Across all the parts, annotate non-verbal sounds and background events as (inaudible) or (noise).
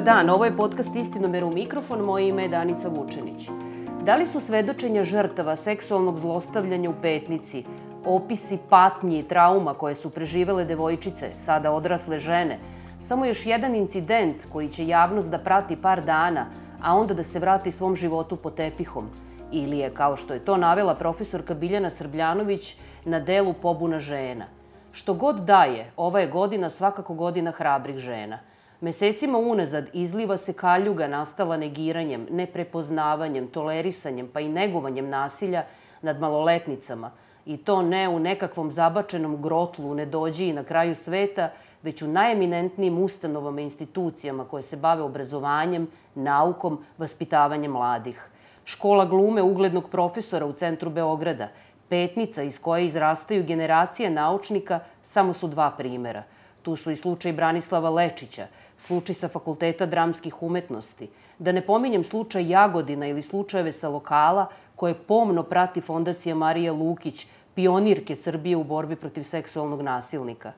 Dobar dan, ovo je podcast Istinomer u mikrofon, moje ime je Danica Vučenić. Da li su svedočenja žrtava seksualnog zlostavljanja u petnici, opisi patnji i trauma koje su preživele devojčice, sada odrasle žene, samo još jedan incident koji će javnost da prati par dana, a onda da se vrati svom životu po tepihom? Ili je, kao što je to navela profesorka Biljana Srbljanović, na delu pobuna žena? Što god daje, ova je godina svakako godina hrabrih žena – Mesecima unazad izliva se kaljuga nastala negiranjem, neprepoznavanjem, tolerisanjem pa i negovanjem nasilja nad maloletnicama i to ne u nekakvom zabačenom grotlu u nedođiji na kraju sveta, već u najeminentnijim ustanovama i institucijama koje se bave obrazovanjem, naukom, vaspitavanjem mladih. Škola glume uglednog profesora u centru Beograda, petnica iz koje izrastaju generacije naučnika, samo su dva primera. Tu su i slučaj Branislava Lečića – slučaj sa Fakulteta dramskih umetnosti, da ne pominjem slučaj Jagodina ili slučajeve sa lokala koje pomno prati Fondacija Marija Lukić, pionirke Srbije u borbi protiv seksualnog nasilnika.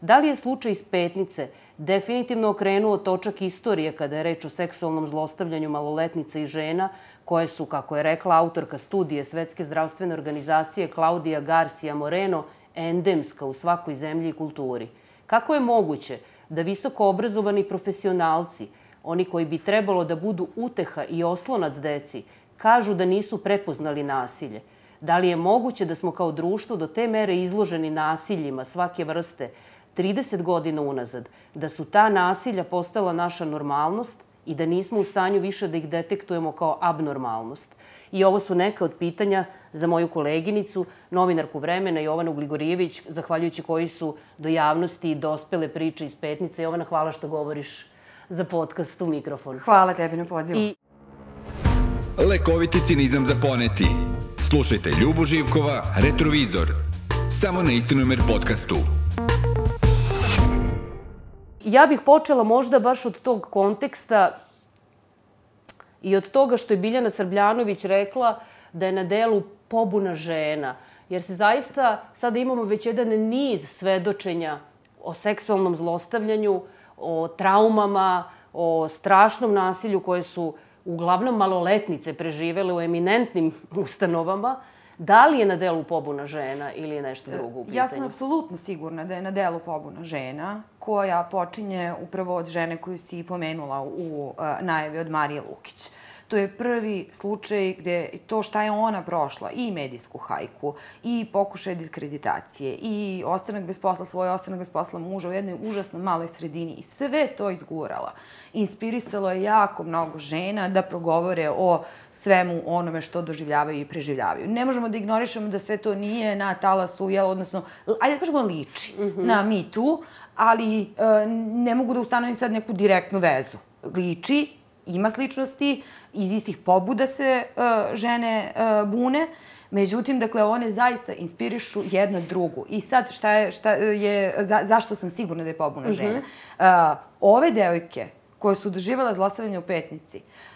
Da li je slučaj iz Petnice definitivno okrenuo točak istorije kada je reč o seksualnom zlostavljanju maloletnica i žena, koje su, kako je rekla autorka studije Svetske zdravstvene organizacije Claudia Garcia Moreno, endemska u svakoj zemlji i kulturi? Kako je moguće da visoko obrazovani profesionalci, oni koji bi trebalo da budu uteha i oslonac deci, kažu da nisu prepoznali nasilje. Da li je moguće da smo kao društvo do te mere izloženi nasiljima svake vrste 30 godina unazad, da su ta nasilja postala naša normalnost i da nismo u stanju više da ih detektujemo kao abnormalnost? I ovo su neka od pitanja za moju koleginicu, novinarku vremena Jovanu Gligorijević, zahvaljujući koji su do javnosti dospele priče iz Petnice. Jovana, hvala što govoriš za podcast u mikrofon. Hvala tebi na pozivu. I... Lekoviti cinizam za poneti. Slušajte Ljubu Živkova, Retrovizor. Samo na Istinomer podcastu. Ja bih počela možda baš od tog konteksta i od toga što je Biljana Srbljanović rekla da je na delu pobuna žena. Jer se zaista, sada imamo već jedan niz svedočenja o seksualnom zlostavljanju, o traumama, o strašnom nasilju koje su uglavnom maloletnice preživele u eminentnim ustanovama. Da li je na delu pobuna žena ili je nešto drugo u pitanju? Ja sam apsolutno sigurna da je na delu pobuna žena, koja počinje upravo od žene koju si pomenula u uh, najavi od Marije Lukić. Uh, To je prvi slučaj gde to šta je ona prošla, i medijsku hajku, i pokušaj diskreditacije, i ostanak bez posla svoje, ostanak bez posla muža u jednoj užasno maloj sredini i sve to izgurala. Inspirisalo je jako mnogo žena da progovore o svemu onome što doživljavaju i preživljavaju. Ne možemo da ignorišemo da sve to nije na talasu, jel, odnosno, ajde da kažemo liči mm -hmm. na Me Too, ali e, ne mogu da ustanovim sad neku direktnu vezu. Liči, ima sličnosti, iz istih pobuda se uh, žene uh, bune, Međutim, dakle, one zaista inspirišu jedna drugu. I sad, šta je, šta je, za, zašto sam sigurna da je pobuna žena? Mm -hmm. uh, ove devojke koje su doživale zlostavljanje u petnici, uh,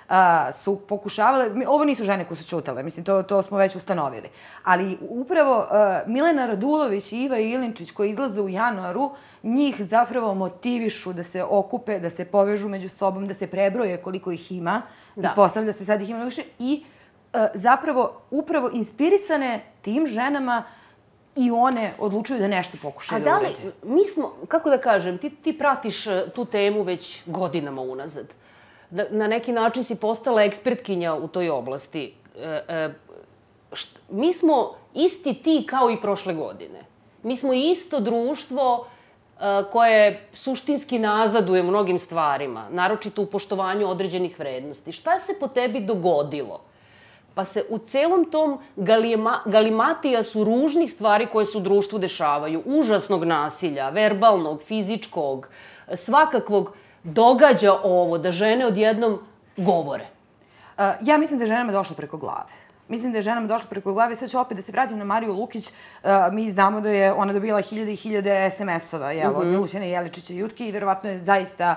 su pokušavale, ovo nisu žene koje su čutale, mislim, to, to smo već ustanovili, ali upravo uh, Milena Radulović i Iva Ilinčić koji izlaze u januaru, njih zapravo motivišu da se okupe, da se povežu među sobom, da se prebroje koliko ih ima, Da. Ispostavlja se sad ih ima više i e, zapravo upravo inspirisane tim ženama i one odlučuju da nešto pokušaju da urade. A da li, mi smo, kako da kažem, ti, ti pratiš e, tu temu već godinama unazad. Da, na neki način si postala ekspertkinja u toj oblasti. E, e, št, mi smo isti ti kao i prošle godine. Mi smo isto društvo koje suštinski nazaduje mnogim stvarima, naročito u poštovanju određenih vrednosti. Šta se po tebi dogodilo? Pa se u celom tom galima, galimatija su ružnih stvari koje su društvu dešavaju, užasnog nasilja, verbalnog, fizičkog, svakakvog, događa ovo da žene odjednom govore. Ja mislim da je ženama došlo preko glave mislim da je ženama došla preko glave. Sad ću opet da se vratim na Mariju Lukić. Uh, mi znamo da je ona dobila hiljade i hiljade SMS-ova, jel, mm -hmm. od mhm. Jeličića i Jutke i verovatno je zaista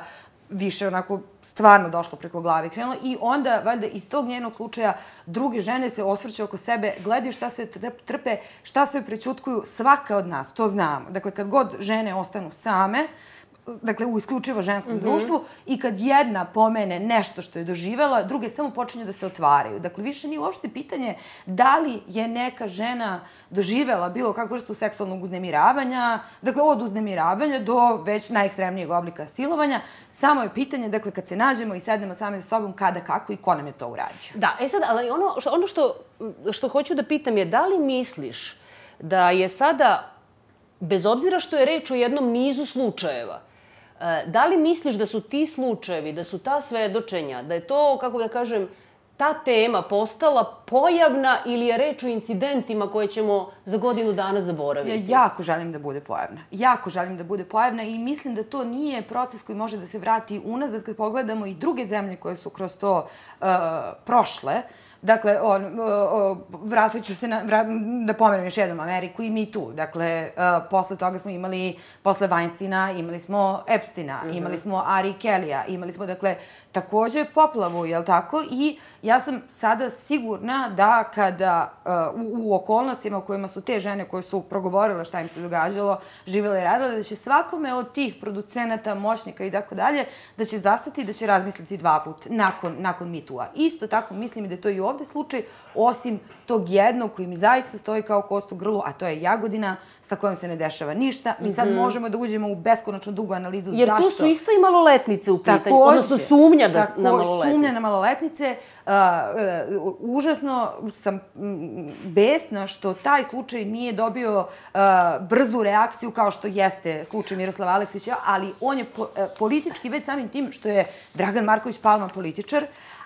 više onako stvarno došlo preko glave krenula i onda, valjda, iz tog njenog slučaja druge žene se osvrće oko sebe, gledaju šta sve trpe, šta sve prećutkuju, svaka od nas, to znamo. Dakle, kad god žene ostanu same, dakle, u isključivo ženskom mm -hmm. društvu i kad jedna pomene nešto što je doživela, druge samo počinju da se otvaraju. Dakle, više nije uopšte pitanje da li je neka žena doživela bilo kakvu vrstu seksualnog uznemiravanja, dakle, od uznemiravanja do već najekstremnijeg oblika silovanja, samo je pitanje, dakle, kad se nađemo i sednemo sami sa sobom, kada, kako i ko nam je to uradio. Da, e sad, ali ono, ono što, što hoću da pitam je, da li misliš da je sada bez obzira što je reč o jednom nizu slučajeva, da li misliš da su ti slučajevi, da su ta svedočenja, da je to, kako da kažem, ta tema postala pojavna ili je reč o incidentima koje ćemo za godinu dana zaboraviti? Ja jako želim da bude pojavna. Jako želim da bude pojavna i mislim da to nije proces koji može da se vrati unazad kad pogledamo i druge zemlje koje su kroz to uh, prošle. Uh, Dakle, on, o, vratit ću se na, vrat, da pomenem još jednom Ameriku i mi tu. Dakle, uh, posle toga smo imali, posle Weinstina, imali smo Epstina, mm -hmm. imali smo Ari Kellya, imali smo, dakle, takođe poplavu, jel tako? I ja sam sada sigurna da kada uh, u, u okolnostima u kojima su te žene koje su progovorile šta im se događalo, živele i radile, da će svakome od tih producenata, moćnika i tako dalje, da će zastati i da će razmisliti dva put nakon, nakon mitua. Isto tako mislim i da je to i ovde slučaj, osim tog jednog koji mi zaista stoji kao kost u grlu, a to je Jagodina, sa kojom se ne dešava ništa. Mi sad mm -hmm. možemo da uđemo u beskonačno dugu analizu Jer zašto. Jer tu su isto i maloletnice u pitanju, Takođe, odnosno sumnja da, tako, na maloletnice. Sumnja na maloletnice. Uh, uh, užasno sam mm, besna što taj slučaj nije dobio uh, brzu reakciju kao što jeste slučaj Miroslava Aleksića, ali on je po, uh, politički već samim tim što je Dragan Marković Palma političar,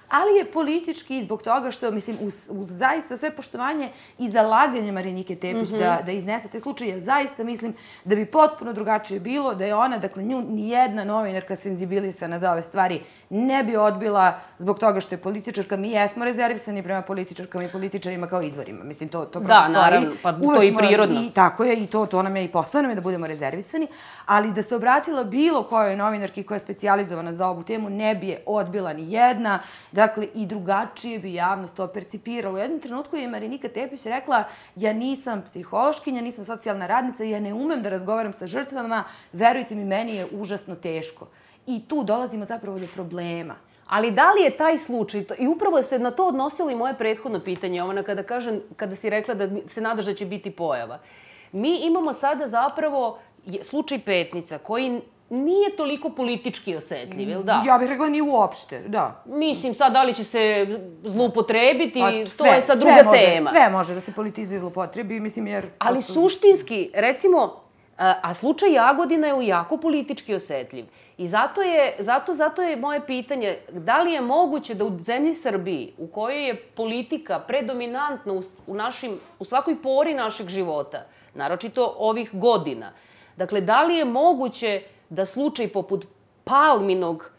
ali je politički zbog toga što, mislim, uz, uz zaista sve poštovanje i zalaganje Marinike Tepić mm -hmm. da, da iznese te slučaje, zaista mislim da bi potpuno drugačije bilo da je ona, dakle, nju nijedna novinarka senzibilisana za ove stvari ne bi odbila zbog toga što je političarka. Mi jesmo rezervisani prema političarkama i političarima kao izvorima. Mislim, to, to Da, naravno, pa to je i prirodno. I, tako je, i to, to nam je i poslano da budemo rezervisani. Ali da se obratila bilo kojoj novinarki koja je specializovana za ovu temu, ne bi je odbila ni jedna. Dakle, i drugačije bi javnost to percipirala. U jednom trenutku je Marinika Tepić rekla, ja nisam psihološkinja, nisam socijalna radnica, ja ne umem da razgovaram sa žrtvama, verujte mi, meni je užasno teško. I tu dolazimo zapravo do problema. Ali da li je taj slučaj, i upravo se na to odnosilo i moje prethodno pitanje, ona kada, kažem, kada si rekla da se nadaš da će biti pojava. Mi imamo sada zapravo slučaj Petnica koji nije toliko politički osetljiv, ili da? Ja bih rekla ni uopšte, da. Mislim, sad da li će se zlupotrebiti, pa, sve, to je sad druga sve može, tema. Sve može da se politizuje i zlupotrebi, mislim, jer... Ali prosto... suštinski, recimo, a slučaj Jagodina je u jako politički osetljiv. I zato je, zato, zato je moje pitanje, da li je moguće da u zemlji Srbiji, u kojoj je politika predominantna u, u, našim, u svakoj pori našeg života, naročito ovih godina, dakle, da li je moguće da slučaj poput Palminog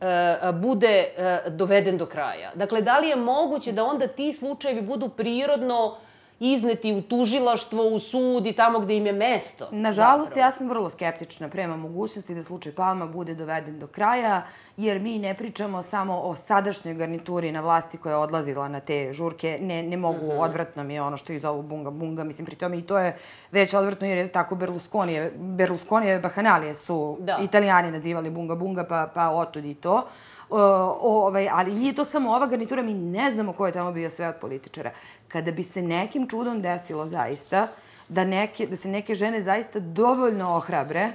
e, bude e, doveden do kraja? Dakle, da li je moguće da onda ti slučajevi budu prirodno izneti u tužilaštvo, u sud i tamo gde im je mesto. Nažalost, zapravo. ja sam vrlo skeptična prema mogućnosti da slučaj Palma bude doveden do kraja, jer mi ne pričamo samo o sadašnjoj garnituri na vlasti koja je odlazila na te žurke. Ne, ne mogu, mm -hmm. odvratno mi je ono što ih zovu bunga bunga. Mislim, pri tome i to je već odvratno jer je tako Berlusconije, Berlusconije bahanalije su da. italijani nazivali bunga bunga, pa, pa otud i to. Uh, ovaj, ali nije to samo ova garnitura, mi ne znamo ko je tamo bio sve od političara kada bi se nekim čudom desilo zaista da, neke, da se neke žene zaista dovoljno ohrabre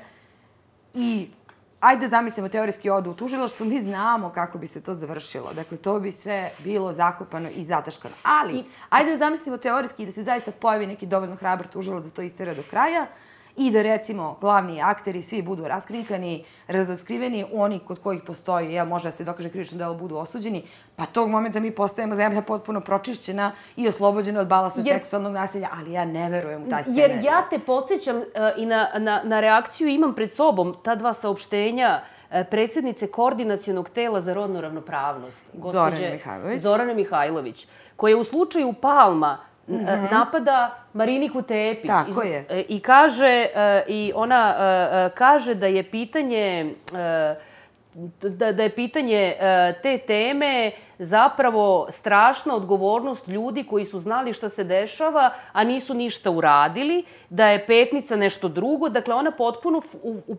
i ajde zamislimo teorijski odu u tužilaštvo, mi znamo kako bi se to završilo. Dakle, to bi sve bilo zakopano i zataškano. Ali, I... ajde da zamislimo teorijski da se zaista pojavi neki dovoljno hrabar tužilac da to istera do kraja, i da recimo glavni akteri svi budu raskrinkani, razotkriveni, oni kod kojih postoji, jel, može da se dokaže krivično delo, budu osuđeni, pa tog momenta mi postajemo zemlja potpuno pročišćena i oslobođena od balasta jer, seksualnog nasilja, ali ja ne verujem u taj scenarij. Jer ja te podsjećam uh, i na, na, na reakciju imam pred sobom ta dva saopštenja uh, predsednice koordinacionog tela za rodnu ravnopravnost, gospođe Zorane Mihajlović. Zorane Mihajlović, koja je u slučaju Palma mm -hmm. napada Mariniku Tepić. Tako je. E, I kaže, e, i ona kaže da je pitanje da, da je pitanje te teme zapravo strašna odgovornost ljudi koji su znali šta se dešava, a nisu ništa uradili, da je petnica nešto drugo. Dakle, ona potpuno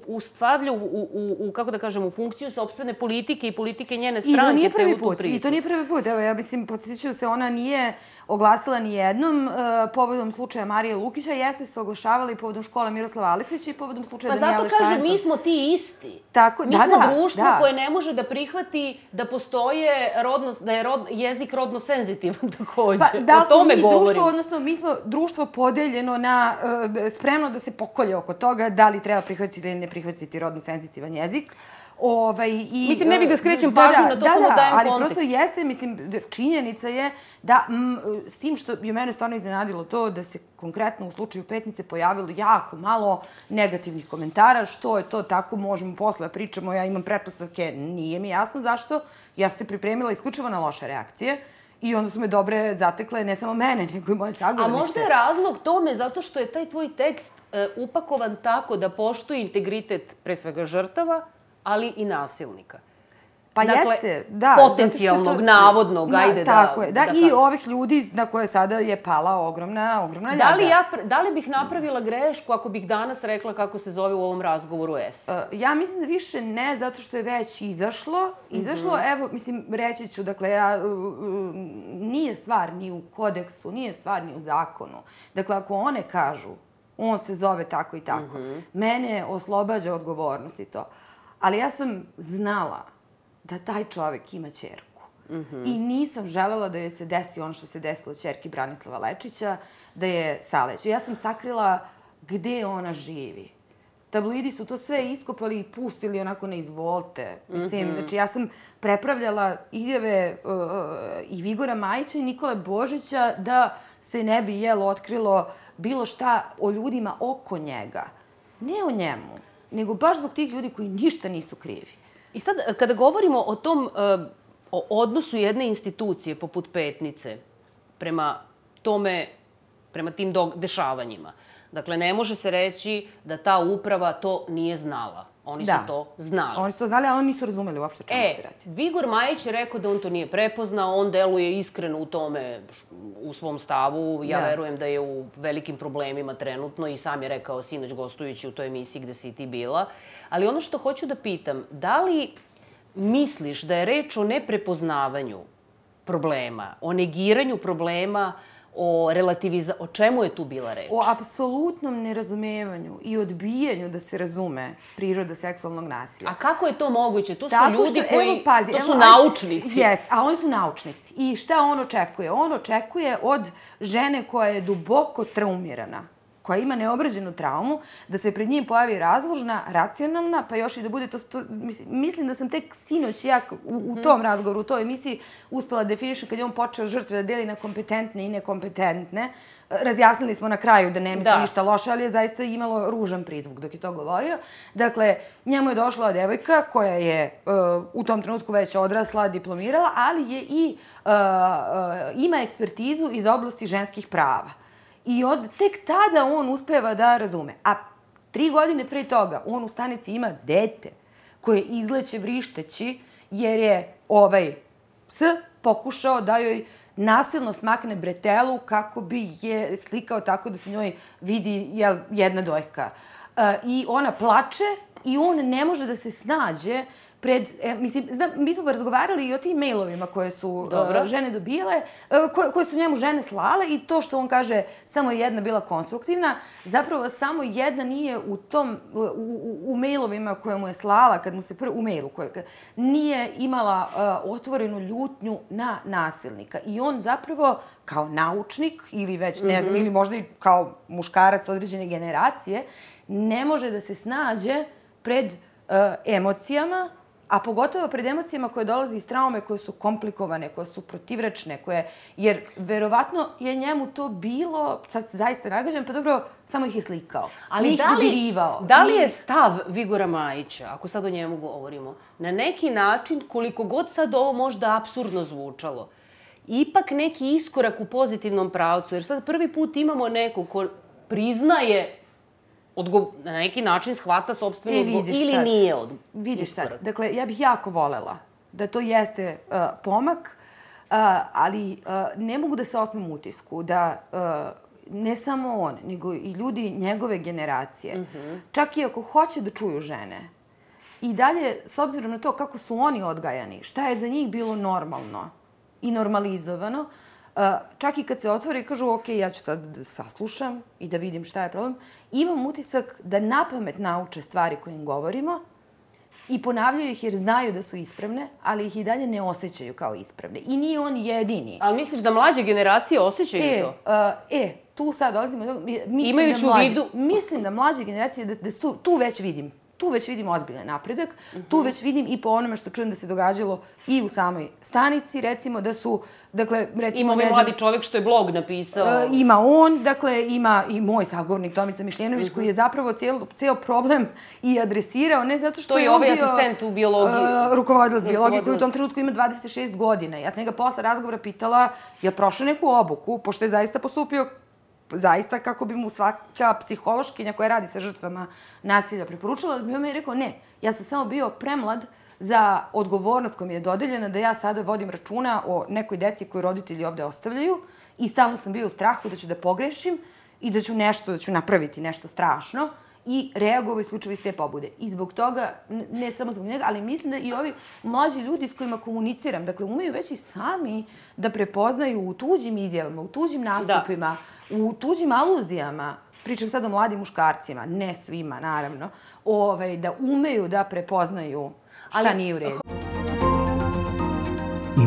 ustavlja u, u, u, kako da kažem, u funkciju sobstvene politike i politike njene stranke. I to nije prvi put. I to nije prvi put. Evo, ja mislim, podsjetit se, ona nije oglasila ni jednom uh, povodom slučaja Marije Lukića, jeste se oglašavali povodom škole Miroslava Aleksića i povodom slučaja pa Danijela. Pa zato kažem, mi smo ti isti. Tako, mi da, smo da, društvo da. koje ne može da prihvati da postoje rodno, da je rod, jezik rodno senzitivan (laughs) takođe. Pa, da o tome mi govorim. društvo, odnosno mi smo društvo podeljeno na, uh, spremno da se pokolje oko toga da li treba prihvatiti ili ne prihvatiti rodno senzitivan jezik. Ovaj, i, mislim, ne bih da skrećem pažnju da, na to, da, samo da, dajem ali kontekst. prosto jeste, mislim, činjenica je da, m, s tim što je mene stvarno iznenadilo to da se konkretno u slučaju Petnice pojavilo jako malo negativnih komentara, što je to tako, možemo posle da pričamo, ja imam pretpostavke, nije mi jasno zašto, ja sam se pripremila isključivo na loše reakcije, I onda su me dobre zatekle, ne samo mene, (laughs) nego i moje sagovornice. A možda je razlog tome zato što je taj tvoj tekst e, upakovan tako da poštuje integritet pre svega žrtava, ali i nasilnika. Pa dakle, jeste, da. Potencijalnog, to, navodnog, na, ajde da... Tako je, da, da i kažem. ovih ljudi na koje sada je pala ogromna, ogromna ljaga. Da li, ja, da li bih napravila grešku ako bih danas rekla kako se zove u ovom razgovoru S? Uh, ja mislim da više ne, zato što je već izašlo. Izašlo, mm -hmm. evo, mislim, reći ću, dakle, ja, uh, uh, nije stvar ni u kodeksu, nije stvar ni u zakonu. Dakle, ako one kažu, on se zove tako i tako, mm -hmm. mene oslobađa odgovornosti to. Ali ja sam znala da taj čovek ima čerku. Mm -hmm. I nisam želela da joj se desi ono što se desilo čerki Branislava Lečića, da je saleće. Ja sam sakrila gde ona živi. Tabloidi su to sve iskopali i pustili onako na izvolte. Mislim, mm -hmm. znači ja sam prepravljala izjave uh, i Vigora Majića i Nikole Božića da se ne bi jelo otkrilo bilo šta o ljudima oko njega. Ne o njemu, nego baš zbog tih ljudi koji ništa nisu krivi. I sad, kada govorimo o tom, o odnosu jedne institucije poput Petnice prema tome, prema tim dešavanjima, dakle, ne može se reći da ta uprava to nije znala. Oni da. su to znali. Oni su to znali, a oni nisu razumeli uopšte čemu e, se radi. Vigor Majić je rekao da on to nije prepoznao, on deluje iskreno u tome, u svom stavu. Ja da. verujem da je u velikim problemima trenutno i sam je rekao sinoć gostujući u toj emisiji gde si ti bila. Ali ono što hoću da pitam, da li misliš da je reč o neprepoznavanju problema, o negiranju problema, o relativiza... O čemu je tu bila reč? O apsolutnom nerazumevanju i odbijanju da se razume priroda seksualnog nasilja. A kako je to moguće? To su Tako ljudi što, koji... Evo, pazi, to su evo, naučnici. Jes, a oni su naučnici. I šta on očekuje? On očekuje od žene koja je duboko traumirana koja ima neobrađenu traumu, da se pred njim pojavi razložna, racionalna, pa još i da bude to... to mislim, mislim da sam tek sinoć ja u, u tom razgovoru, u toj emisiji uspela da definišem kad je on počeo žrtve da deli na kompetentne i nekompetentne. Razjasnili smo na kraju da ne misli da. ništa loše, ali je zaista imalo ružan prizvuk dok je to govorio. Dakle, njemu je došla devojka koja je uh, u tom trenutku već odrasla, diplomirala, ali je i uh, uh, ima ekspertizu iz oblasti ženskih prava. I od, tek tada on uspeva da razume. A tri godine pre toga on u stanici ima dete koje izleće vrišteći jer je ovaj S pokušao da joj nasilno smakne bretelu kako bi je slikao tako da se njoj vidi jel, jedna dojka. Uh, I ona plače i on ne može da se snađe pred, e, mislim, znam, mi smo razgovarali i o tim mailovima koje su Dobro. Uh, žene dobijale, uh, koje, koje su njemu žene slale i to što on kaže samo jedna bila konstruktivna, zapravo samo jedna nije u tom, u, u, u mailovima koje mu je slala, kad mu se prvo, u mailu, koje, nije imala uh, otvorenu ljutnju na nasilnika. I on zapravo, kao naučnik, ili već, ne znam, mm -hmm. ili možda i kao muškarac određene generacije, ne može da se snađe pred uh, emocijama a pogotovo pred emocijama koje dolaze iz traume, koje su komplikovane, koje su protivrečne, koje, jer verovatno je njemu to bilo, sad zaista nagađam, pa dobro, samo ih je slikao. Ali Nije da li, dodirivao. da li je stav Vigora Majića, ako sad o njemu govorimo, na neki način, koliko god sad ovo možda absurdno zvučalo, ipak neki iskorak u pozitivnom pravcu, jer sad prvi put imamo nekog ko priznaje odgo na neki način shvata sobstvenu E, odgovornost ili sad. nije od Vidiš sad, dakle, ja bih jako volela da to jeste uh, pomak, ali uh, ne mogu da se otmem utisku da uh, ne samo on, nego i ljudi njegove generacije, mm -hmm. čak i ako hoće da čuju žene, i dalje, s obzirom na to kako su oni odgajani, šta je za njih bilo normalno i normalizovano, uh, čak i kad se otvore i kažu, ok, ja ću sad da saslušam i da vidim šta je problem, imam utisak da napamet nauče stvari koje im govorimo, i ponavljaju ih jer znaju da su ispravne, ali ih i dalje ne osjećaju kao ispravne. I nije on jedini. Ali misliš da mlađe generacije osjećaju e, to? Uh, e, tu sad dolazimo do... Imajući da mlađe, u vidu... Mislim da mlađe generacije, da, da tu, tu već vidim tu već vidim ozbiljan napredak, uh -huh. tu već vidim i po onome što čujem da se događalo i u samoj stanici, recimo da su, dakle, recimo... Ima ovaj mladi čovek što je blog napisao. Uh, ima on, dakle, ima i moj sagovornik Tomica Mišljenović, uh -huh. koji je zapravo cijel, ceo problem i adresirao, ne zato što to je, je ovaj asistent u biologiji. Uh, rukovodilac biologije, koji u tom trenutku ima 26 godina. Ja sam njega posle razgovora pitala, je prošao neku obuku, pošto je zaista postupio zaista kako bi mu svaka psihološkinja koja radi sa žrtvama nasilja preporučila, da bi on mi rekao ne, ja sam samo bio premlad za odgovornost koja mi je dodeljena da ja sada vodim računa o nekoj deci koju roditelji ovde ostavljaju i stalno sam bio u strahu da ću da pogrešim i da ću nešto, da ću napraviti nešto strašno i reagovao isključivo iz te pobude. I zbog toga, ne samo zbog njega, ali mislim da i ovi mlađi ljudi s kojima komuniciram, dakle, umeju već i sami da prepoznaju u tuđim izjavama, u tuđim da. nastupima, da u tuđim aluzijama, pričam sad o mladim muškarcima, ne svima, naravno, ovaj, da umeju da prepoznaju šta Ali... nije u redu.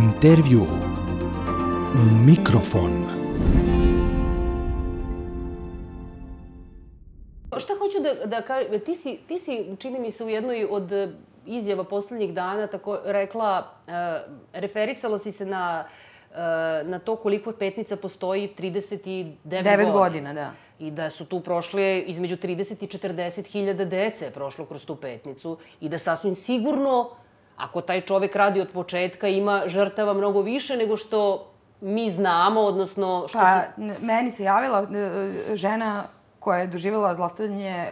Intervju Mikrofon Šta hoću da, da kažem, ti si, ti si, čini mi se, u jednoj od izjava poslednjih dana tako rekla, uh, referisala si se na uh, na to koliko petnica postoji 39 9 godina. da. I da su tu prošle između 30 i 40 hiljada dece prošlo kroz tu petnicu i da sasvim sigurno, ako taj čovek radi od početka, ima žrtava mnogo više nego što mi znamo, odnosno... Što pa, su... meni se javila e, žena koja je doživjela zlostavljanje, e,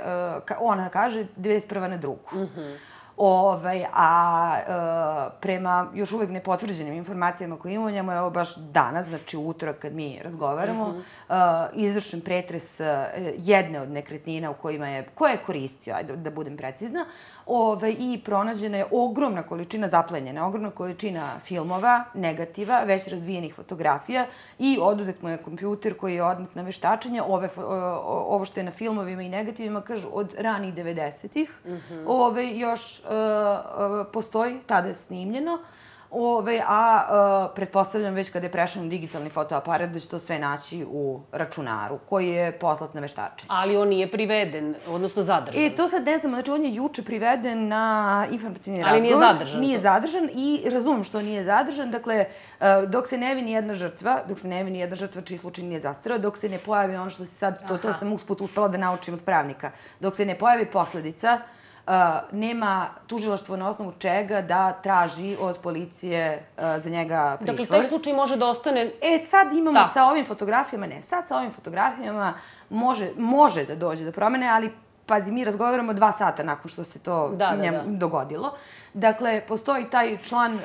ona kaže 21. na drugu. Mm -hmm. Ovaj, a e, prema još uvek nepotvrđenim informacijama koje imamo njemu, evo baš danas, znači utorak kad mi razgovaramo, mm -hmm. e, izvršen pretres e, jedne od nekretnina u kojima je, koje je koristio, ajde da budem precizna, Ove, I pronađena je ogromna količina zaplenjena, ogromna količina filmova, negativa, već razvijenih fotografija i oduzet mu je kompjuter koji je odnet na veštačenje. Ove, ovo što je na filmovima i negativima, kažu, od ranih 90-ih. Mm -hmm. Ove, još postoji, tada je snimljeno. Ove, a uh, pretpostavljam već kada je prešao na digitalni fotoaparat da će to sve naći u računaru koji je poslat na veštačenje. Ali on nije priveden, odnosno zadržan. E, to sad ne znamo. Znači, on je juče priveden na informacijni razgovor. Ali nije zadržan. Nije to. zadržan i razumem što nije zadržan. Dakle, uh, dok se ne vini jedna žrtva, dok se ne vini jedna žrtva čiji slučaj nije zastarao, dok se ne pojavi ono što se sad, to, to sam usput uspela da naučim od pravnika, dok se ne pojavi posledica, nema tužilaštvo na osnovu čega da traži od policije uh, za njega pritvor. Dakle, taj slučaj može da ostane... E, sad imamo Tako. sa ovim fotografijama, ne, sad sa ovim fotografijama može, može da dođe do promene, ali pazi, mi razgovaramo dva sata nakon što se to da, da, da. dogodilo. Dakle, postoji taj član uh,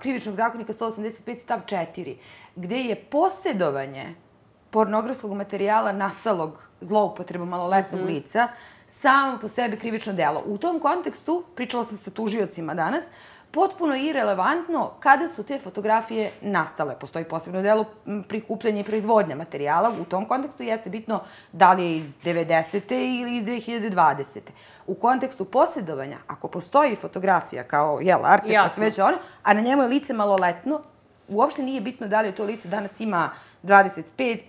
krivičnog zakonika 185 stav 4, gde je posjedovanje pornografskog materijala nastalog zloupotrebom maloletnog mm -hmm. lica samo po sebi krivično delo. U tom kontekstu, pričala sam sa tužiocima danas, potpuno irelevantno kada su te fotografije nastale. Postoji posebno delo prikupljanja i proizvodnja materijala. U tom kontekstu jeste bitno da li je iz 90. ili iz 2020. U kontekstu posjedovanja, ako postoji fotografija kao, jel, artefakt, već ono, a na njemu je lice maloletno, uopšte nije bitno da li je to lice danas ima 25,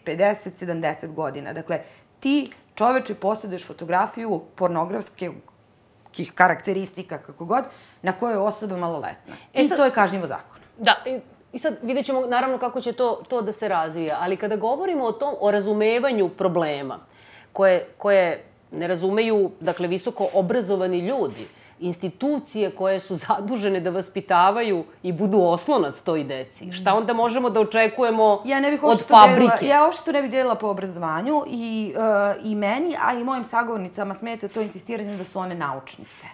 50, 70 godina. Dakle, ti čoveče posjeduješ fotografiju pornografskih karakteristika, kako god, na kojoj je osoba maloletna. E, I sad, to je kažnjivo zakon. Da, i, i sad vidjet ćemo naravno kako će to, to da se razvija, ali kada govorimo o tom, o razumevanju problema, koje, koje ne razumeju, dakle, visoko obrazovani ljudi, institucije koje su zadužene da vaspitavaju i budu oslonac toj deci. Šta onda možemo da očekujemo ja ne bih od fabrike? Delila, ja uopšte ne bih delila po obrazovanju i, uh, i meni, a i mojim sagovornicama smeta to insistiranje da su one naučnice.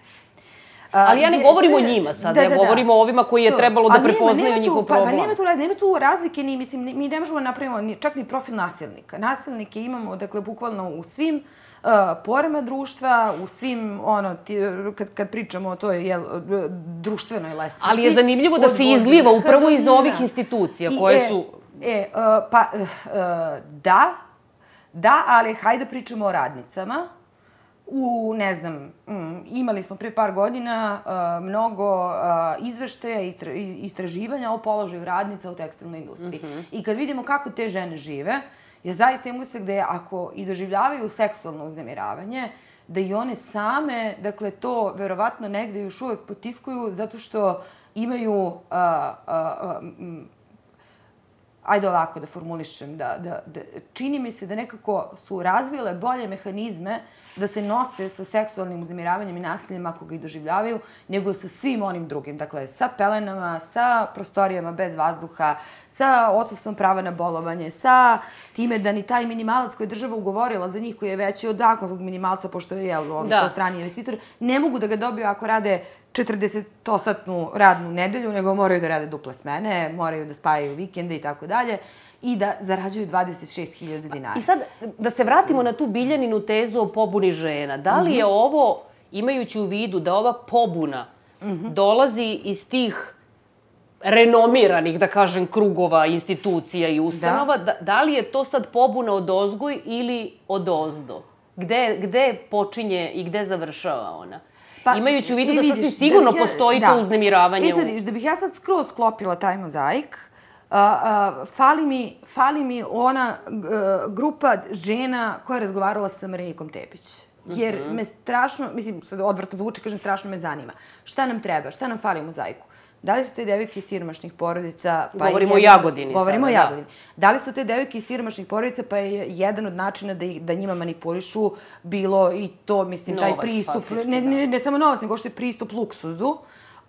Ali ja ne govorim o njima sad, da, ja da, da. govorim o ovima koji je to. trebalo da prepoznaju njihov problem. Pa, pa nema, tu, nema tu razlike, ni, mislim, mi ne možemo da napravimo ni, čak ni profil nasilnika. Nasilnike imamo, dakle, bukvalno u svim uh, porema društva, u svim, ono, ti, kad, kad pričamo o toj jel, društvenoj lestvici. Ali je zanimljivo da se izliva upravo iz (laughs) ovih institucija koje I, su... E, e uh, pa, uh, da, da, ali hajde da pričamo o radnicama U, ne znam, mm, imali smo pre par godina uh, mnogo uh, izveštaja i istra, istraživanja o položaju radnica u tekstilnoj industriji. Mm -hmm. I kad vidimo kako te žene žive, ja zaista imam utisak da je ako i doživljavaju seksualno uznemiravanje, da i one same, dakle, to verovatno negde još uvek potiskuju zato što imaju uh, uh, uh, ajde ovako da formulišem, da, da, da, čini mi se da nekako su razvile bolje mehanizme da se nose sa seksualnim uznemiravanjem i nasiljem ako ga i doživljavaju, nego sa svim onim drugim. Dakle, sa pelenama, sa prostorijama bez vazduha, sa odsustvom prava na bolovanje, sa time da ni taj minimalac koji je država ugovorila za njih, koji je veći od zakonskog minimalca, pošto je jel, on da. strani investitor, ne mogu da ga dobiju ako rade 40-osatnu radnu nedelju, nego moraju da rade duple smene, moraju da spajaju vikende i tako dalje i da zarađuju 26.000 dinara. I sad, da se vratimo na tu biljaninu tezu o pobuni žena. Da li je mhm. ovo, imajući u vidu da ova pobuna mm -hmm. dolazi iz tih renomiranih, da kažem, krugova, institucija i ustanova, da. da, da li je to sad pobuna od ozgoj ili od ozdo? Gde, gde počinje i gde završava ona? Pa, Imajući u vidu da sasvim sigurno da ja, postoji da. to uznemiravanje. Sad, da bih ja sad skroz sklopila taj mozaik, uh, uh, fali, mi, fali mi ona uh, grupa žena koja je razgovarala sa Marinikom Tepić. Jer uh mhm. -huh. me strašno, mislim, sad odvrtno zvuči, kažem, strašno me zanima. Šta nam treba? Šta nam fali u mozaiku? Da li su te devojke iz siromašnih porodica? Pa govorimo o Jagodini Govorimo sada, o da. Jagodini. Da. da li su te devojke iz siromašnih porodica, pa je jedan od načina da, ih, da njima manipulišu bilo i to, mislim, novac, taj pristup, ne, ne, da. ne samo novac, nego što je pristup luksuzu.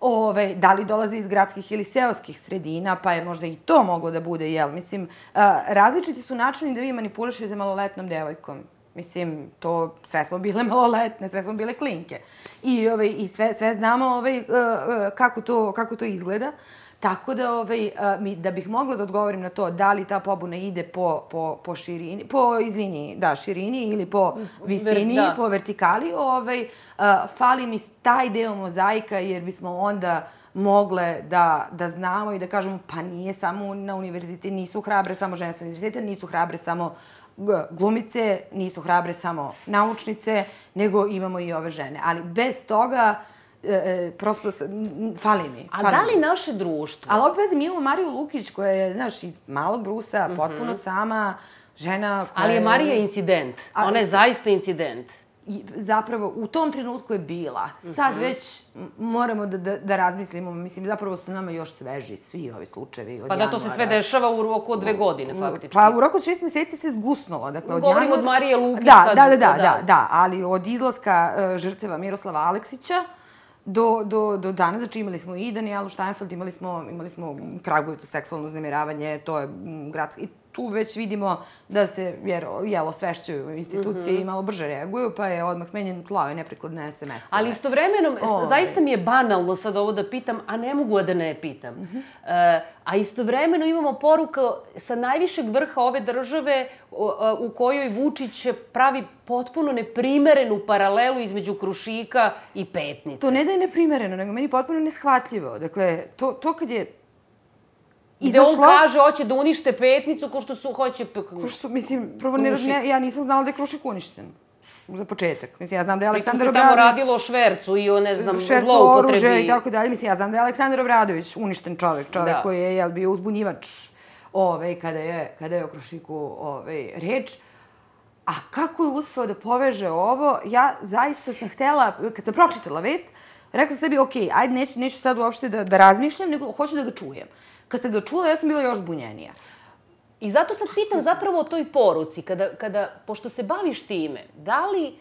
Ove, da li dolaze iz gradskih ili seoskih sredina, pa je možda i to moglo da bude, jel? Mislim, a, različiti su načini da vi manipulišete maloletnom devojkom. Mislim, to, sve smo bile (laughs) maloletne, sve smo bile klinke. I, ovaj, i sve, sve znamo ovaj, uh, uh, kako, to, kako to izgleda. Tako da, ovaj, uh, mi, da bih mogla da odgovorim na to da li ta pobuna ide po, po, po širini, po, izvini, da, širini ili po visini, da. po vertikali, ovaj, fali mi taj deo mozaika jer bismo onda mogle da, da znamo i da kažemo pa nije samo na univerzitetu, nisu hrabre samo žene sa univerziteta, nisu hrabre samo uh, glumice, nisu hrabre samo naučnice, nego imamo i ove žene. Ali bez toga, e, e prosto fali mi. A da li mi. naše društvo? Ali opet mi imamo Mariju Lukić koja je, znaš, iz malog brusa, mm -hmm. potpuno sama, žena koja Ali je Marija incident. Ona je zaista incident zapravo u tom trenutku je bila. Sad mm -hmm. već moramo da, da, da razmislimo, mislim, zapravo su nama još sveži svi ovi slučajevi od Pa da to se sve dešava u roku od dve godine, faktički. Pa u roku od šest meseci se zgusnulo. Dakle, od Govorim januara... od Marije Lukić da, sad. Da, da, da, da, da, da, ali od izlaska uh, žrteva Miroslava Aleksića, do, do, do danas, znači imali smo i Danielu Steinfeld, imali smo, imali smo Kragujevicu seksualno uznemiravanje, to je gradski, i tu već vidimo da se, jer, jel, osvešćuju institucije mm -hmm. i malo brže reaguju, pa je odmah smenjen tlao i neprekladne SMS-ove. Ali istovremeno, o, zaista mi je banalno sad ovo da pitam, a ne mogu da ne pitam. Mm -hmm. e, a istovremeno imamo poruka sa najvišeg vrha ove države u kojoj Vučić pravi potpuno neprimerenu paralelu između Krušika i Petnice. To ne da je neprimereno, nego meni potpuno neshvatljivo. Dakle, to, to kad je izašlo... Gde on kaže, hoće da unište petnicu, ko što su, hoće... Ko što su, mislim, prvo ne, ne, ja nisam znala da je Krušik uništen. Za početak. Mislim, ja znam da je Aleksandar Obradović... Pritom se tamo radilo o švercu i o, ne znam, švercu, zloupotrebi. oruže i tako dalje. Mislim, ja znam da je Aleksandar Obradović uništen čovek. Čovek da. koji je, jel, bio uzbunjivač ove, kada je, kada je o Krušiku ove, reč. A kako je uspeo da poveže ovo, ja zaista sam htela, kad sam pročitala vest, rekla sebi, ok, ajde, neću, neću sad uopšte da, da razmišljam, nego hoću da ga čujem. Kad sam ga čula, ja sam bila još zbunjenija. I zato sad pitam zapravo o toj poruci, kada, kada, pošto se baviš time, da li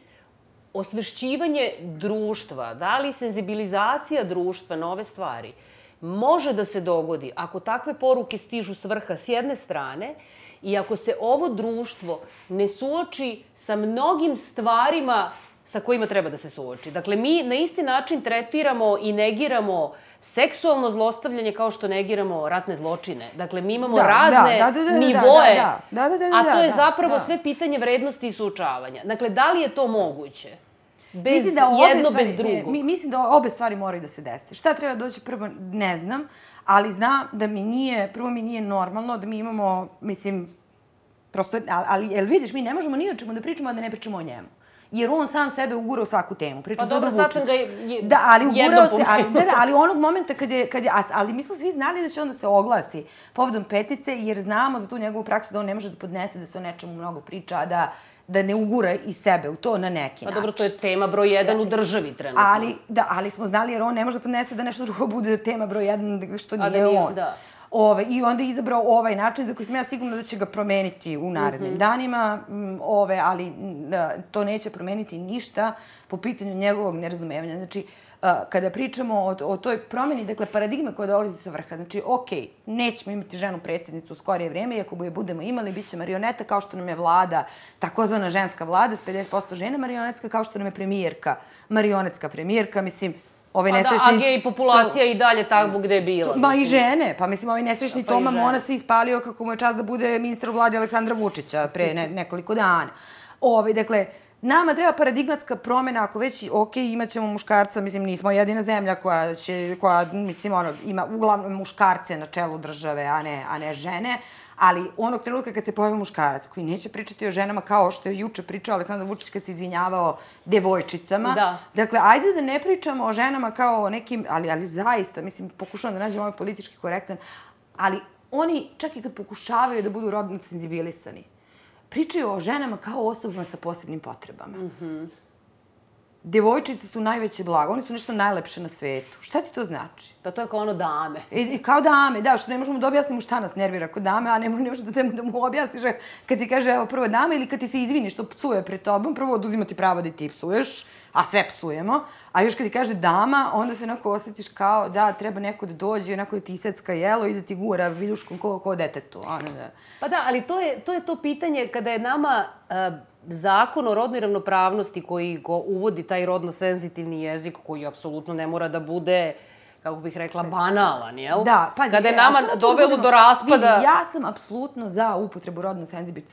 osvešćivanje društva, da li senzibilizacija društva na ove stvari može da se dogodi ako takve poruke stižu s vrha s jedne strane i ako se ovo društvo ne suoči sa mnogim stvarima sa kojima treba da se suoči. Dakle, mi na isti način tretiramo i negiramo seksualno zlostavljanje kao što negiramo ratne zločine. Dakle, mi imamo Da, razne da, da, da, da, nivoe, da, da, da, da, da, a to je da, zapravo da. sve pitanje vrednosti i suočavanja. Dakle, da li je to moguće? Bez Mislim da jedno, stvari, bez drugog. Mi, mislim da obe stvari moraju da se dese. Šta treba doći prvo, ne znam, ali znam da mi nije, prvo mi nije normalno da mi imamo, mislim, prosto, ali, ali jel vidiš, mi ne možemo ni o čemu da pričamo, a da ne pričamo o njemu. Jer on sam sebe ugura u svaku temu. Pričam Pa dobro, sad sam ga je- Da, ali ugurao se, ali, da, da, ali onog momenta kad je, kad je, ali mi smo svi znali da će onda se oglasi povodom petice, jer znamo za tu njegovu praksu da on ne može da podnese da se o nečemu mnogo priča, da, da ne ugura i sebe u to na neki Pa način. dobro, to je tema broj jedan u državi trenutno. Ali, da, ali smo znali jer on ne može da podnese da nešto drugo bude tema broj jedan što nije, da nije- on. da. Ove, I onda je izabrao ovaj način za koji sam ja sigurna da će ga promeniti u narednim Mhm. danima, m, ove, ali da, to neće promeniti ništa po pitanju njegovog nerazumevanja. Znači, a, kada pričamo o, o toj promeni, dakle, paradigme koja dolazi sa vrha, znači, ok, nećemo imati ženu predsjednicu u skorije vreme, i ako je budemo imali, bit će marioneta kao što nam je vlada, takozvana ženska vlada s 50% žena marionetska, kao što nam je premijerka, marionetska premijerka, mislim, ovaj A da, nesrećni... a gej populacija i dalje tamo gde je bila. Ma i žene, pa mislim ovaj nesrećni Pa Toma. Mona se ispalio kako mu je čast da bude ministar u vladi Aleksandra Vučića pre ne, (laughs) nekoliko dana. Ovaj, dakle, nama treba paradigmatska promena, ako već, ok, imat ćemo muškarca, mislim, nismo jedina zemlja koja će, koja, mislim, ono, ima uglavnom muškarce na čelu države, a ne, a ne žene, ali onog trenutka kad se pojavi muškarac koji neće pričati o ženama kao što je juče pričao Aleksandar Vučić kad se izvinjavao devojčicama, Da. Dakle, ajde da ne pričamo o ženama kao o nekim, ali, ali zaista, mislim, pokušavam da nađem ovaj politički korektan, ali oni, čak i kad pokušavaju da budu rodno senzibilisani, pričaju o ženama kao o osobama sa posebnim potrebama. Mm -hmm. Devojčice su najveće blago, one su nešto najlepše na svetu. Šta ti to znači? Pa to je kao ono dame. I, i kao dame, da, što ne možemo da objasnimo šta nas nervira kod dame, a ne, mo- ne možeš da, da mu objasniš e, kad ti kaže evo prvo dame ili kad ti se izvini što psuje pred tobom, prvo oduzima ti pravo da ti psuješ, a sve psujemo, a još kad ti kaže dama, onda se onako osjetiš kao da treba neko da dođe, onako da ti isecka jelo i da ti gura viljuškom ko, ko detetu. Ono da. Pa da, ali to je to, je to pitanje kada je nama e, zakon o rodnoj ravnopravnosti koji go uvodi taj rodno senzitivni jezik koji apsolutno ne mora da bude kako bih rekla, banalan, jel? Da, pazi, Kada je e, nama dovelo do raspada... Vidi, ja sam apsolutno za upotrebu rodno, senzibit,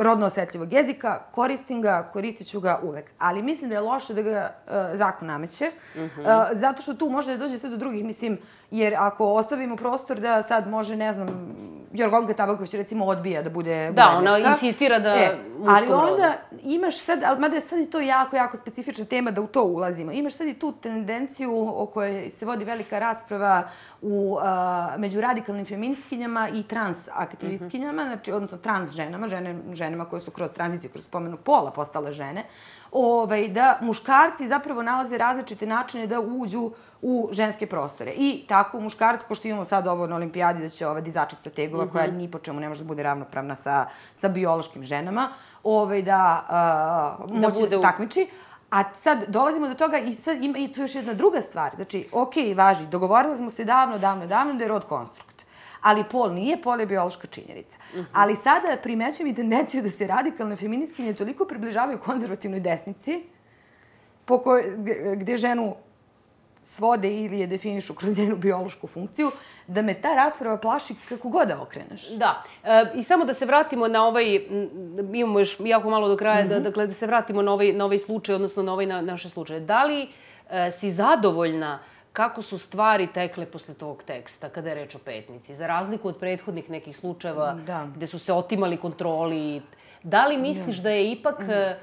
rodno osetljivog jezika, koristim ga, koristit ću ga uvek. Ali mislim da je loše da ga uh, zakon nameće, Mhm. uh, zato što tu može da dođe sve do drugih, mislim, jer ako ostavimo prostor da sad može, ne znam, Jorgonka Tabaković recimo odbija da bude Da, ona insistira da e, Ali rodu. onda imaš sad, ali mada je sad i to jako, jako specifična tema da u to ulazimo. Imaš sad i tu tendenciju o kojoj se vodi velika rasprava u, a, među radikalnim feministkinjama i trans aktivistkinjama, znači, odnosno trans ženama, žene, ženama koje su kroz tranziciju, kroz spomenu pola postale žene, ovaj, da muškarci zapravo nalaze različite načine da uđu u ženske prostore. I tako muškarac, ko što imamo sad ovo na olimpijadi, da će ova dizačica tegova, mm -hmm. koja ni po čemu ne može da bude ravnopravna sa, sa biološkim ženama, ovaj, da, uh, moći da, bude se takmiči. A sad dolazimo do toga i sad ima i tu još jedna druga stvar. Znači, ok, važi, dogovorili smo se davno, davno, davno da je rod konstrukt. Ali pol nije, pol je biološka činjenica. Uh -huh. Ali sada primećujem i tendenciju da se radikalne feministkinje toliko približavaju konzervativnoj desnici, po kojoj, gde ženu svode ili je definišu kroz njenu biološku funkciju, da me ta rasprava plaši kako god da okreneš. Da. E, I samo da se vratimo na ovaj, m, imamo još jako malo do kraja, Mhm. da, dakle da se vratimo na ovaj, na ovaj slučaj, odnosno na ovaj na, naše slučaje. Da li e, si zadovoljna kako su stvari tekle posle tog teksta, kada je reč o petnici, za razliku od prethodnih nekih slučajeva Da. gde su se otimali kontroli. Da li misliš da je ipak Mhm. e,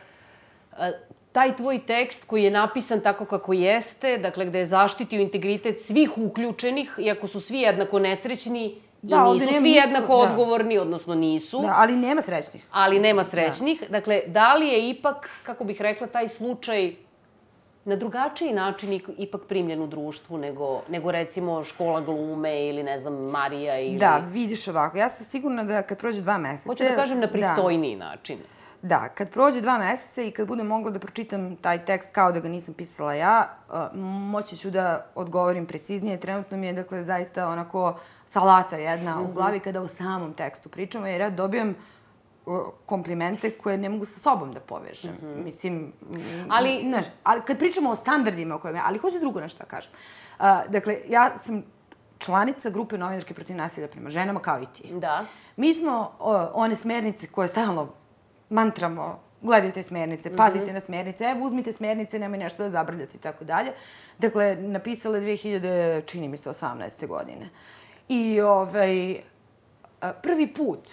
e, taj tvoj tekst koji je napisan tako kako jeste, dakle gde je zaštitio integritet svih uključenih, iako su svi jednako nesrećni, Da, I nisu svi jednako da. odgovorni, odnosno nisu, Da, ali nema srećnih. ali nema srećnih. Dakle, da li je ipak, kako bih rekla, taj slučaj na drugačiji način ipak primljen u društvu nego, nego recimo škola glume ili ne znam Marija ili... Da, vidiš ovako, ja sam sigurna da kad prođe dva meseca... Hoću da kažem na pristojniji način. Da, kad prođe dva meseca i kad budem mogla da pročitam taj tekst kao da ga nisam pisala ja, uh, moći ću da odgovorim preciznije. Trenutno mi je, dakle, zaista onako salata jedna Mhm. u glavi kada o samom tekstu pričamo, jer ja dobijam komplimente koje ne mogu sa sobom da povežem. Mm -hmm. Mislim, ali, znaš, ali kad pričamo o standardima o kojima, ali hoću drugo nešto da kažem. Uh, dakle, ja sam članica grupe novinarke protiv nasilja prema ženama, kao i ti. Da. Mi smo o, one smernice koje stalno mantramo, gledajte smernice, mhm. pazite mm -hmm. na smernice, evo uzmite smernice, nemoj nešto da zabrljate i tako dalje. Dakle, napisale 2000, čini mi se, 18. godine. I ovaj, prvi put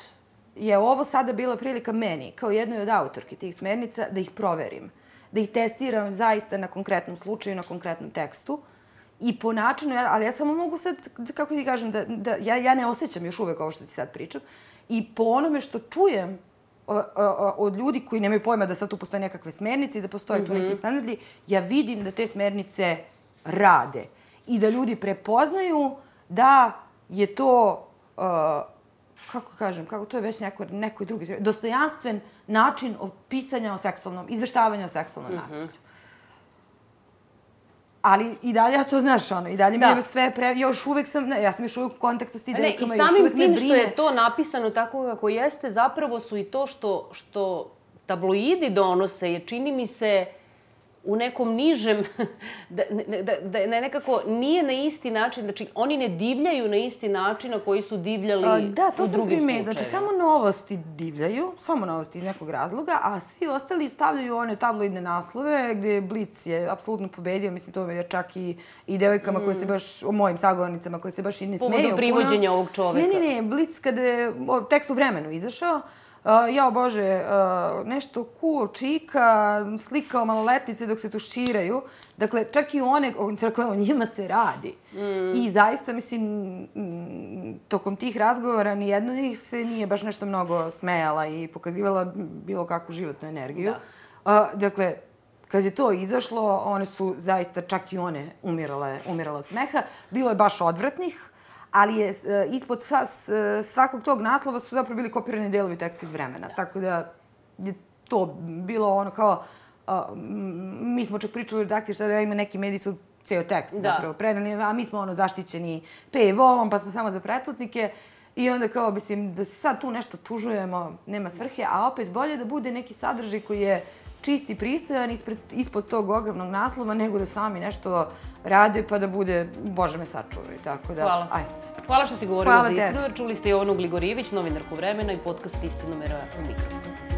je ovo sada bila prilika meni, kao jednoj od autorki tih smernica, da ih proverim. Da ih testiram zaista na konkretnom slučaju, na konkretnom tekstu. I po načinu, ali ja samo mogu sad, kako ti kažem, da, da ja, ja ne osjećam još uvek ovo što ti sad pričam. I po onome što čujem od ljudi koji nemaju pojma da sad tu postoje nekakve smernice i da postoje mm -hmm. tu neki standardi, ja vidim da te smernice rade. I da ljudi prepoznaju da je to uh, kako kažem, kako to je već neko, neko drugi, dostojanstven način pisanja o seksualnom, izveštavanja o seksualnom mm -hmm. nasilju. Ali i dalje ja to znaš, ono, i dalje da. mi je sve pre... Još uvek sam, ne, ja sam još uvek u kontaktu s ti devojkama, još uvek me brine. I samim tim što je to napisano tako kako jeste, zapravo su i to što, što tabloidi donose, je čini mi se u nekom nižem, (laughs) da, da, da, da nekako nije na isti način, znači oni ne divljaju na isti način na koji su divljali a, da, to u drugim primet, Znači, samo novosti divljaju, samo novosti iz nekog razloga, a svi ostali stavljaju one tabloidne naslove gde Blic je apsolutno pobedio, mislim, to je čak i, i devojkama mm. koje se mm. baš, o mojim sagovornicama koje se baš i ne smeju. Povodom privođenja ovog čoveka. Ne, ne, ne, Blic kada je tekst u vremenu izašao, Uh, jao Bože, uh, nešto cool, čika, slika o maloletnice dok se tuširaju. Dakle, čak i one, dakle, o njima se radi. Mm. I zaista, mislim, tokom tih razgovora nijedna od njih se nije baš nešto mnogo smejala i pokazivala bilo kakvu životnu energiju. Da. Uh, dakle, kad je to izašlo, one su zaista, čak i one umirale, umirale od smeha. Bilo je baš odvratnih, ali je e, ispod sva, svakog tog naslova su zapravo bili kopirani delovi teksta iz vremena. Da. Tako da je to bilo ono kao, a, mi smo čak pričali u redakciji šta da ima neki mediji su ceo tekst da. zapravo preneli, a mi smo ono zaštićeni volom, pa smo samo za pretplatnike. I onda kao, mislim, da se sad tu nešto tužujemo, nema svrhe, a opet bolje da bude neki sadržaj koji je čist i pristojan ispred, ispod tog ogavnog naslova, nego da sami nešto rade pa da bude, Bože me sačuvaj. Tako da, Hvala. Ajde. Hvala što si govorila Hvala za istinu. Čuli ste Jovanu Gligorijević, novinarku vremena i podcast Istinomera u mikrofonu.